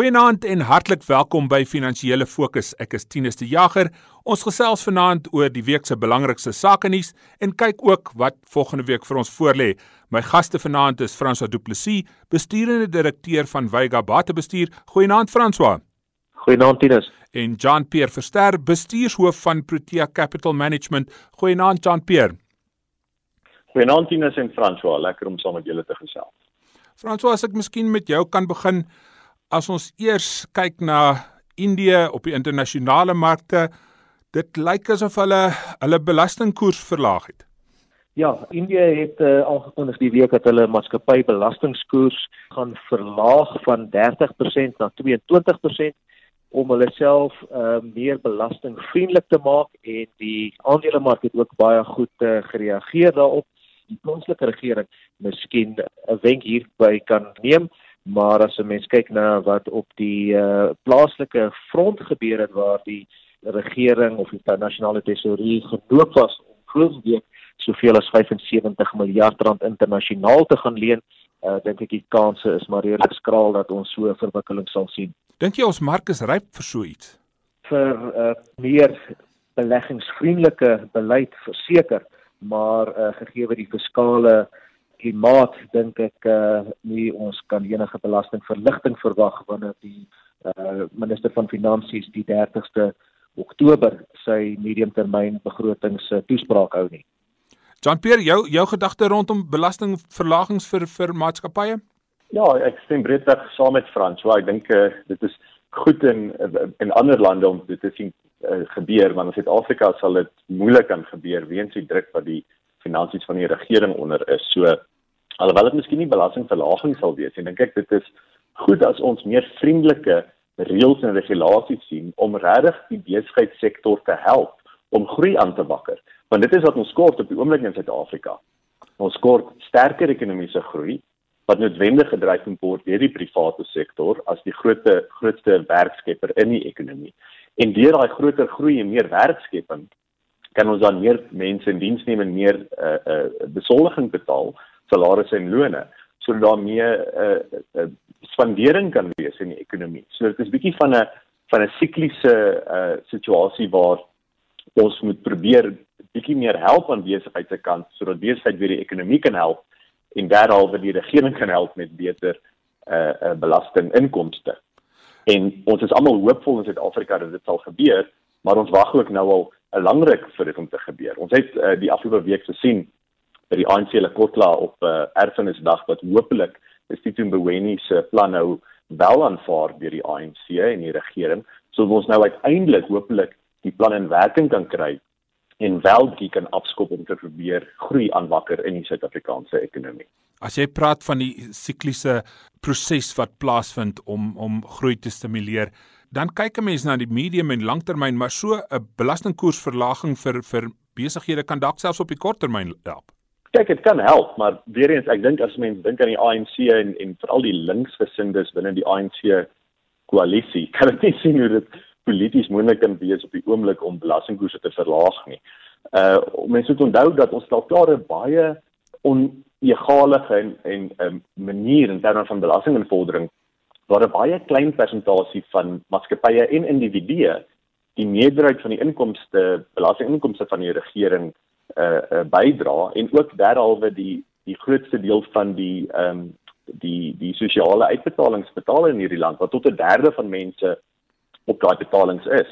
Goeienaand en hartlik welkom by Finansiële Fokus. Ek is Tinus de Jager. Ons gesels vanaand oor die week se belangrikste sake nuus en kyk ook wat volgende week vir ons voorlê. My gaste vanaand is François Du Plessis, besturende direkteur van Vega Batebestuur. Goeienaand François. Goeienaand Tinus. En Jean-Pierre Verster, bestuurshoof van Protea Capital Management. Goeienaand Jean-Pierre. Goeienaand Tinus en François, lekker om saam met julle te gesels. François, as ek miskien met jou kan begin, as ons eers kyk na Indië op die internasionale markte, dit lyk asof hulle hulle belastingkoers verlaag het. Ja, Indië het uh, aangekondig die week dat hulle maatskappy belastingkoers gaan verlaag van 30% na 22% om hulle self uh, meer belastingvriendelik te maak en die aandelemark het ook baie goed uh, gereageer daarop. Die plaaslike regering miskien 'n wenk hierby kan neem maar as 'n mens kyk na wat op die uh, plaaslike front gebeur het waar die regering of die nasionale tesourier genoop was om grootweek soveel as 75 miljard rand internasionaal te gaan leen, uh, dink ek die kanse is maar redelik skraal dat ons so 'n verwikkeling sal sien. Dink jy ons mark is ryp vir so iets? Vir uh, meer beleggingsvriendelike beleid verseker, maar uh, gegee die fiskale klimaat dink ek uh nie ons kan enige belastingverligting verwag wanneer die uh minister van finansies die 30ste Oktober sy mediumtermyn begrotings uh, toespraak hou nie. Jean-Pierre, jou jou gedagte rondom belastingverlagings vir vir maatskappye? Ja, ek stem breedweg saam met Frans. So ek dink uh, dit is goed in in ander lande om dit te sien uh, gebeur, want in Suid-Afrika sal dit moeilik kan gebeur weens die druk wat die finansies van die regering onder is. So alhoewel dit miskien nie belastingverlaging sal wees nie, dink ek dit is goed as ons meer vriendelike reëls en regulasies sien om regtig die besigheidssektor te help om groei aan te wakker. Want dit is wat ons kort op die oomblik in Suid-Afrika. Ons kort sterker ekonomiese groei wat noodwendig gedryf word deur die private sektor as die grootste grootste werkskepper in die ekonomie. En deur daai groter groei en meer werkskepping kan ons dan meer mense in diens neem en meer uh uh besoldiging betaal, salarisse en lone, sodat daar meer uh uh spandering kan wees in die ekonomie. So dit is bietjie van 'n van 'n sikliese uh situasie waar ons moet probeer bietjie meer help aan besigheid se kant sodat besigheid weer die ekonomie kan help en derhalwe die regering kan help met beter uh, uh belastinginkomste. En ons is almal hoopvol in Suid-Afrika dat dit sal gebeur, maar ons wag ook nou al 'n langryk vir dit om te gebeur. Ons het uh, die afgelope week gesien by die ANC se kotla op uh, erfenisdag wat hopelik is die Tumbeweni se plan nou wel aanvaar deur die ANC en die regering, sodat ons nou uiteindelik hopelik die plan in werking kan kry en wel die kan afskop om te probeer groei aanwakker in die Suid-Afrikaanse ekonomie. As jy praat van die sikliese proses wat plaasvind om om groei te stimuleer, dan kyk 'n mens na die medium en langtermyn, maar so 'n belastingkoersverlaging vir vir besighede kan dalk selfs op die korttermyn help. Kyk, dit kan help, maar weer eens, ek dink as mense dink aan die ANC en en veral die linksgesindes binne die ANC koalisie, kan dit nie sien hoe dit polities moontlik kan wees op die oomblik om belastingkoerse te verlaag nie. Uh mense moet onthou dat ons dalk klaar 'n baie onegalige en en 'n um, manier in terme van belastinginvordering waar 'n baie klein persentasie van maatskappye en individue die meerderheid van die inkomste belastinginkomste van die regering uh, uh bydra en ook derhalwe die die grootste deel van die ehm um, die die sosiale uitbetalings betaal in hierdie land wat tot 'n derde van mense op daai betalings is.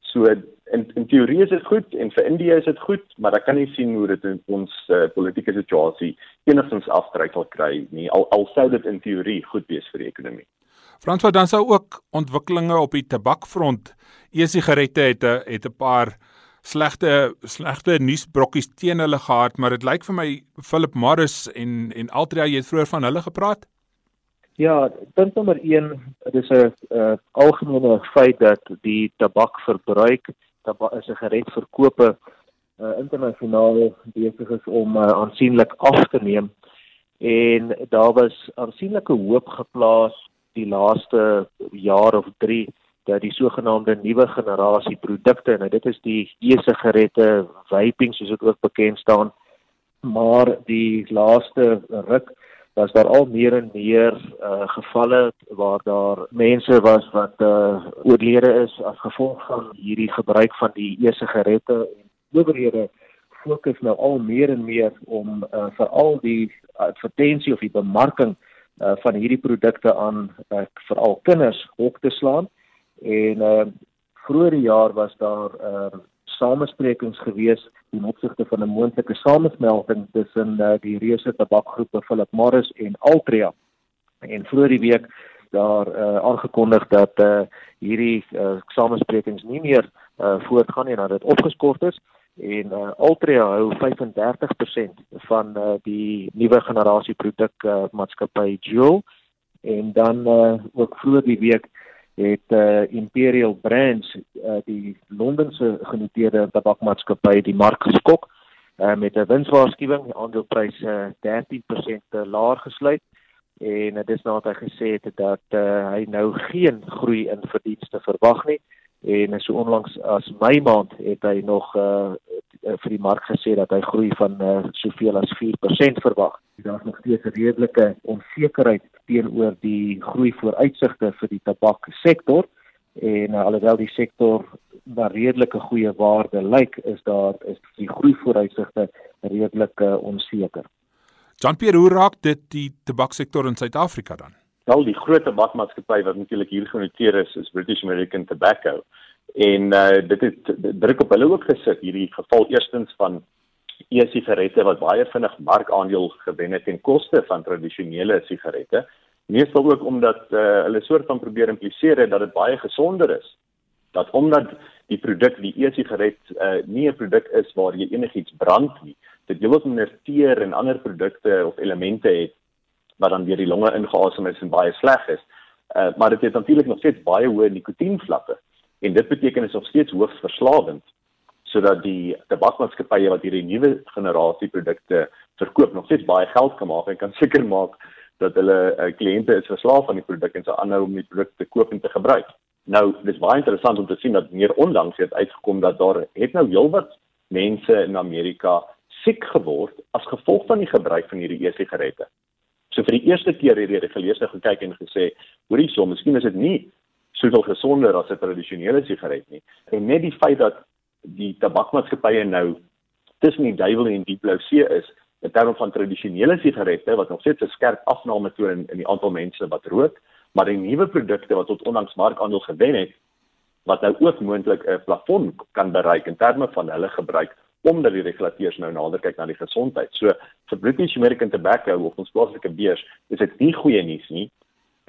So in in teorie is dit goed en vir Indië is dit goed, maar ek kan nie sien hoe dit ons uh, politieke situasie enigstens afdryf sal kry nie. Al al sou dit in teorie goed wees vir die ekonomie. Franswa dan sou ook ontwikkelinge op die tabakfront. E-sigarette het 'n het 'n paar slegte slegte nuusbrokkies teen hulle gehad, maar dit lyk vir my Philip Morris en en Altria jy het vroeër van hulle gepraat. Ja, punt nommer 1, dit is 'n uh, algemene feit dat die tabakverbruik, tabak is 'n gered verkope uh, internasionaal besig is om uh, aansienlik af te neem en daar was aansienlike hoop geplaas die laaste jaar of 3 dat die sogenaamde nuwe generasie produkte. En dit is die e-sigarette, vaping soos dit ook bekend staan, maar die laaste ruk was daar al meer en meer uh gevalle waar daar mense was wat uh oorlede is as gevolg van hierdie gebruik van die e-sigarette. En owerhede fokus nou al meer en meer om uh veral die advertensie of die bemarking uh van hierdie produkte aan uh, veral kinders hok te slaan en uh vroeër die jaar was daar uh samesprekings gewees in opsigte van 'n moontlike samesmelting tussen uh, die reuse tabakgroepe Philip Morris en Altria. En vroeër die week daar uh, aangekondig dat uh, hierdie uh, samesprekings nie meer uh, voortgaan nie nadat dit opgeskort is en uh, Altria hou 35% van uh, die nuwe generasie produk uh, maatskappy Juul en dan uh, ook vroeër die week het uh, Imperial Brands uh, die Londense genoteerde tabakmaatskappy die mark geskok uh, met 'n winswaarskuwing die aandeleprys uh, 13% laer gesluit. En dit uh, is nadat hy gesê het dat uh, hy nou geen groei in verdienste verwag nie en so onlangs as Mei maand het hy nog uh, vir die mark gesê dat hy groei van uh, soveel as 4% verwag. Daar's nog steeds 'n redelike onsekerheid teenoor die groei vooruitsigte vir die tabaksektor en uh, alhoewel die sektor na redelike goeie waarde lyk, is daar is die groei vooruitsigte redelik uh, onseker. Jean-Pierre, hoe raak dit die tabaksektor in Suid-Afrika dan? Wel die groot tabakmaatskappy wat natuurlik hier genoteer is, is British American Tobacco. En uh dit het druk op hulle ook gesit hierdie geval eerstens van e-sigarette wat baie vinnig markandeel gewen het ten koste van tradisionele sigarette. Meestal ook omdat uh, hulle soort van probeer impliseer dat dit baie gesonder is. Dat omdat die produk die e-sigaret uh, nie 'n produk is waar jy enigiets brand nie, dit jy wil minder teer en ander produkte of elemente het wat dan deur die longe ingeasem is en baie sleg is. Uh, maar dit het natuurlik nog steeds baie hoë nikotienvlakke en dit beteken is nog steeds hoogs verslawend sodat die tabakmaatskappye wat hierdie nuwe generasie produkte verkoop nog steeds baie geld kan maak en kan seker maak dat hulle uh, kliënte is verslaaf aan die produk en sal aanhou om die produk te koop en te gebruik. Nou, dis baie interessant om te sien dat meer onlangs het uitgekom dat daar het nou heelwat mense in Amerika siek geword as gevolg van die gebruik van hierdie e-sigarette. So vir die eerste keer het die reguleerders gekyk en gesê, hoorie so, miskien is dit nie soveel gesonder as 'n tradisionele sigaret nie. En net die feit dat die tabakmaatskappye nou tussen die duiwel en die blou see is in terme van tradisionele sigarette wat nog steeds 'n skerp afname toon in, in die aantal mense wat rook, maar die nuwe produkte wat tot onlangs markandeel gewen het wat nou ook moontlik 'n plafon kan bereik in terme van hulle gebruik omdat die regulateurs nou nader kyk na die gesondheid. So vir British American Tobacco of ons plaaslike beurs is dit nie goeie nuus nie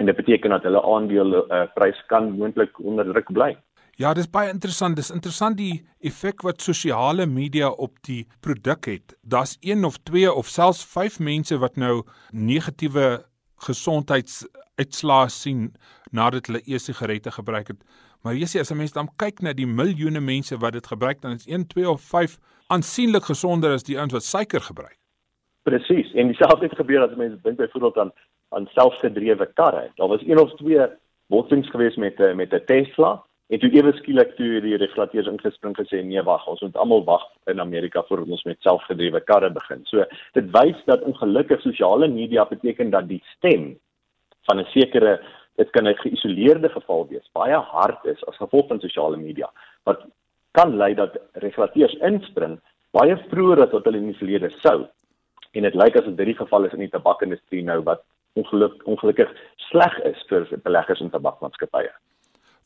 en dit beteken dat hulle aandele uh, prys kan moontlik onder druk bly. Ja, dis baie interessant. Dis interessant die effek wat sosiale media op die produk het. Daar's 1 of 2 of selfs 5 mense wat nou negatiewe gesondheidsuitslae sien nadat hulle e-sigarette gebruik het. Maar jy sê as 'n mens dan kyk na die miljoene mense wat dit gebruik, dan is 1, 2 of 5 aansienlik gesonder as die ouens wat suiker gebruik. Presies. En dieselfde het gebeur as mense dink byvoorbeeld aan aan selfgedrewe karre. Daar was een of twee botsings gewees met 'n met 'n Tesla en toe ewe skielik toe die regulateurs ingespring gesê nee wag, ons moet almal wag in Amerika voor ons met selfgedrewe karre begin. So dit wys dat ongelukkig sosiale media beteken dat die stem van 'n sekere dit kan 'n geïsoleerde geval wees, baie hard is as gevolg van sosiale media wat kan lei dat regulateurs inspring baie vroeër as wat hulle in die verlede sou. En dit lyk asof dit die geval is in die tabakindustrie nou wat ongeluk ongelukkig sleg is vir beleggers in tabakmaatskappye.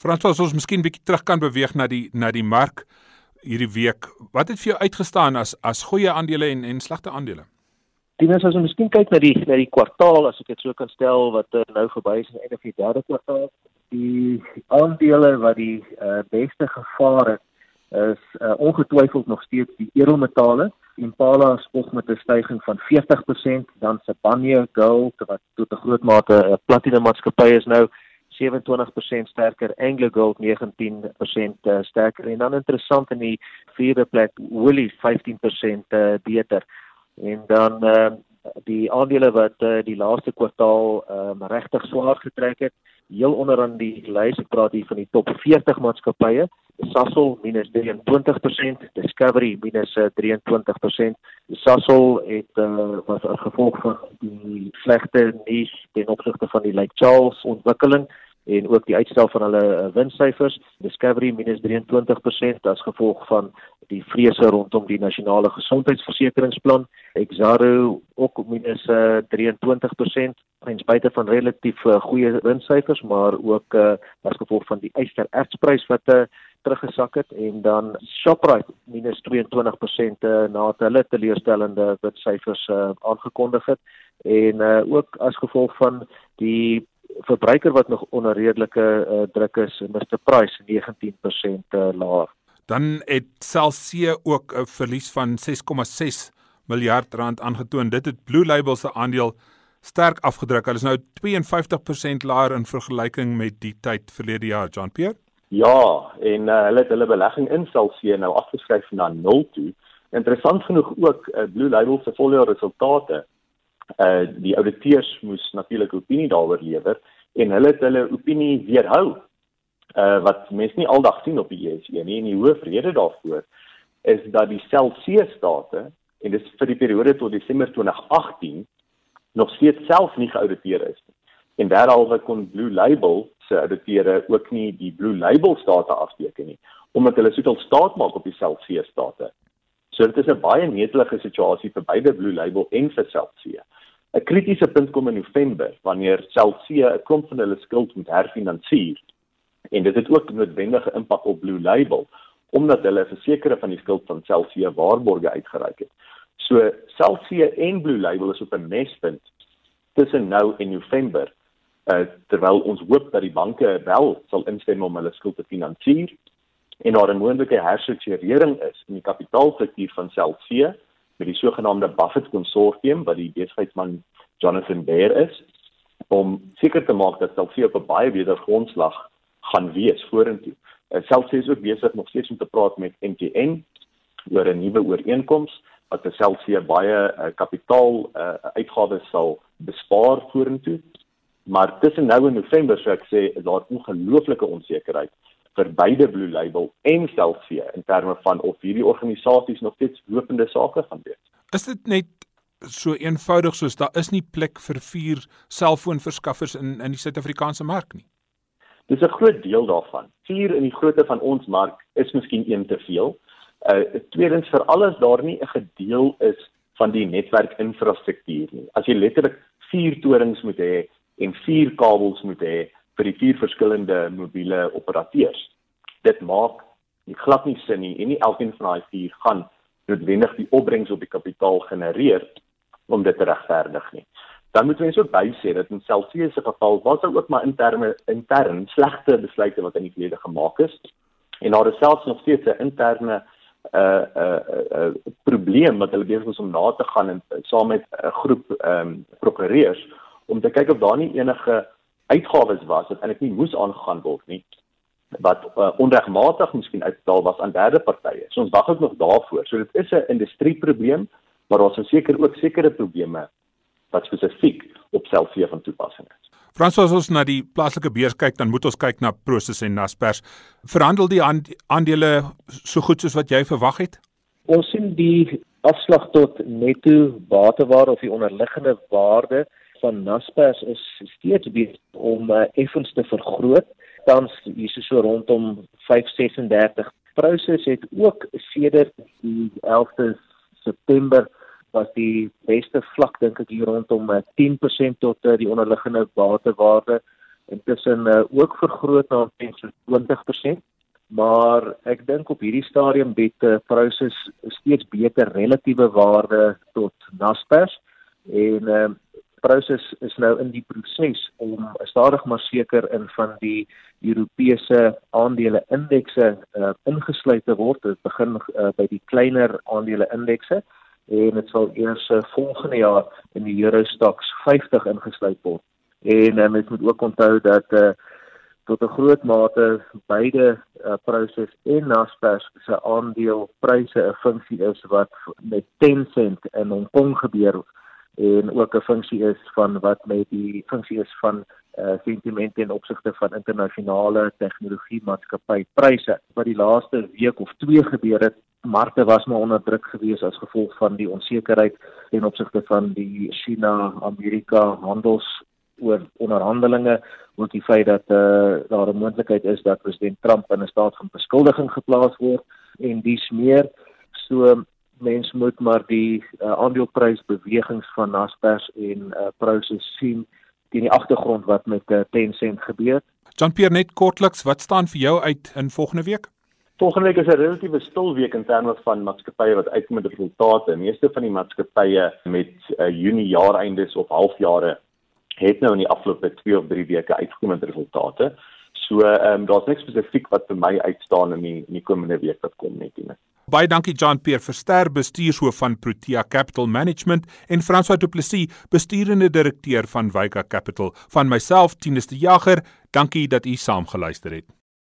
Frans, as ons miskien bietjie terug kan beweeg na die na die mark hierdie week. Wat het vir jou uitgestaan as as goeie aandele en en slegte aandele? Dienes as ons miskien kyk na die na die kwartaal as ek dit so kan stel wat uh, nou verby is aan die einde van die derde kwartaal, die aandele wat die uh, beste gevaar het is uh, ongetwyfeld nog steeds die edelmetale. Impala spog met 'n stygings van 40%, dan Sibanye Gold wat tot 'n groot mate 'n platina maatskappy is nou 27% sterker, Anglo Gold 19% uh, sterker. En dan interessant in die vierde plek Woolies 15% uh, beter. En dan uh, die aandele wat uh, die laaste kwartaal um, regtig swaar getrek het, heel onderaan die lys, ek praat hier van die top 40 maatskappye, Sasol minus 23%, Discovery minus 23%. Sasol het uh, was as gevolg van die slegte nuus ten opsigte van die Lake Charles ontwikkeling en ook die uitstel van hulle uh, winssyfers Discovery minus 23% as gevolg van die vrese rondom die nasionale gesondheidsversekeringsplan Exaro ook minus uh, 23% ten spyte van relatief uh, goeie winssyfers maar ook as gevolg van die ysterertsprys wat uh, teruggesak het. En dan Shoprite minus 22% uh, na hulle teleurstellende winssyfers uh, aangekondig het. En uh, ook as gevolg van die verbruiker wat nog onder redelike uh, druk is, Mr Price 19% uh, laer. Dan het Celsius ook 'n verlies van 6,6 miljard rand aangetoon. Dit het Blue Label se aandeel sterk afgedruk. Hulle is nou 52% laer in vergelyking met die tyd verlede jaar, John Pierre. Ja, en uh, hulle het hulle belegging in Celsius nou afgeskryf na 0 toe. Interessant genoeg ook uh, Blue Label se volgende resultate uh die ouditeurs moes natuurlik opinie daaroor lewer en hulle het hulle opinie weerhou uh wat mense nie aldag sien op die JSE nie en die hoofrede daarvoor is dat die Celsius state en dis vir die periode tot Desember 2018 nog steeds self nie geauditeer is nie. En daaralwe kon Blue Label se auditeure ook nie die Blue Label state afteken nie omdat hulle soveel staat maak op die Celsius state. So dit is 'n baie netelige situasie vir beide Blue Label en vir Celsius. 'n Kritiese punt kom in November wanneer Celsius 'n klomp van hulle skuld moet herfinansier. En dit het ook 'n noodwendige impak op Blue Label omdat hulle versekerde van die skuld van Celsius waarborge uitgereik het. So Celsius en Blue Label is op 'n mespunt tussen nou en November. Uh, terwyl ons hoop dat die banke wel sal instem om hulle skuld te finansier en daar 'n moontlike herstrukturering is in die kapitaalstruktuur van Celsius met die sogenaamde Buffett konsortium wat die besigheidsman Jonathan Bear is om seker te maak dat Celsius op 'n baie beter grondslag gaan wees vorentoe. Uh, Celsius is ook besig nog steeds om te praat met MTN oor 'n nuwe ooreenkoms wat vir Celsius baie uh, kapitaal uh, uitgawes sal bespaar vorentoe. Maar tussen nou en November sou ek sê is daar ongelooflike onsekerheid vir beide Blue Label en Celsius in terme van of hierdie organisasies nog steeds lopende sake gaan wees. Is dit net so eenvoudig soos daar is nie plek vir vier selfoonverskaffers in in die Suid-Afrikaanse mark nie? Dis 'n groot deel daarvan. Vier in die grootte van ons mark is miskien een te veel. Uh tweedens vir alles daar nie 'n gedeel is van die netwerkinfrastruktuur nie. As jy letterlik vier torings moet hê en vier kabels moet hê, vir die vier verskillende mobiele operateurs. Dit maak nie glad nie sin nie en nie elkeen van daai vier gaan noodwendig die opbrengs op die kapitaal genereer om dit regverdig nie. Dan moet mense ook bysê dat in Celsius se geval was daar ook maar interne intern slegte besluite wat in die verlede gemaak is en daar is selfs nog steeds 'n interne 'n uh, 'n uh, uh, uh, probleem wat hulle besig is om na te gaan en saam met 'n groep ehm um, prokureurs om te kyk of daar nie enige uitgawes was wat eintlik nie moes aangegaan word nie wat uh, onregmatig miskien uitbetaal was aan derde partye. So ons wag ook nog daarvoor. So dit is 'n industrieprobleem, maar daar's seker ook sekere probleme wat spesifiek op Celsius van toepassing is. Frans as ons na die plaaslike beurs kyk, dan moet ons kyk na Prosus en Naspers. Verhandel die aandele so goed soos wat jy verwag het? Ons sien die afslag tot netto batewaarde of die onderliggende waarde van Naspers is steeds besig om uh, effens te vergroot. Tans hier is so rondom 536. Prosus het ook sedert die 11de September was die beste vlak dink ek hier rondom 10% eh, tot uh, die onderliggende batewaarde intussen uh, ook vergroot na omtrent 20% maar ek dink op hierdie stadium bied uh, Prosus steeds beter relatiewe waarde tot Naspers en uh, proses is nou in die proses om stadig maar seker in van die Europese aandele indekse uh, ingesluit te word. Dit begin uh, by die kleiner aandele indekse en dit sal eers uh, volgende jaar in die Euro Stoxx 50 ingesluit word. En uh, mens moet ook onthou dat uh, tot 'n groot mate beide uh, proses en Naspers se aandelepryse 'n funksie is wat met 10 sent in Hong Kong gebeur en ook 'n funksie is van wat met die funksie is van uh, sentiment in opsigte van internasionale tegnologie maatskappy pryse wat die laaste week of twee gebeur het markte was maar onder druk gewees as gevolg van die onsekerheid ten opsigte van die China Amerika handels oor onderhandelinge ook die feit dat uh, daar 'n moontlikheid is dat president Trump in 'n staat van beskuldiging geplaas word en dis meer. So mens moet maar die uh, aandeleprysbewegings van Naspers en uh, Prosus sien teen die agtergrond wat met uh, Tencent gebeur. Jean-Pierre net kortliks, wat staan vir jou uit in volgende week? Volgende week is 'n relatiewe stil week in terme van maatskappye wat uitkom met resultate. Meeste van die maatskappye met uh, Junie jaareindes of halfjare het nou in die afgelope 2 of 3 weke uitgekom met resultate. So ehm um, daar's niks spesifiek wat vir my uitstaan in die in die komende week wat kom net nie. Baie dankie John Pierre Verster, bestuurshoof van Protea Capital Management en François Du Plessis, besturende direkteur van Wyka Capital. Van myself, Tinus de Jager, dankie dat u saamgeluister het.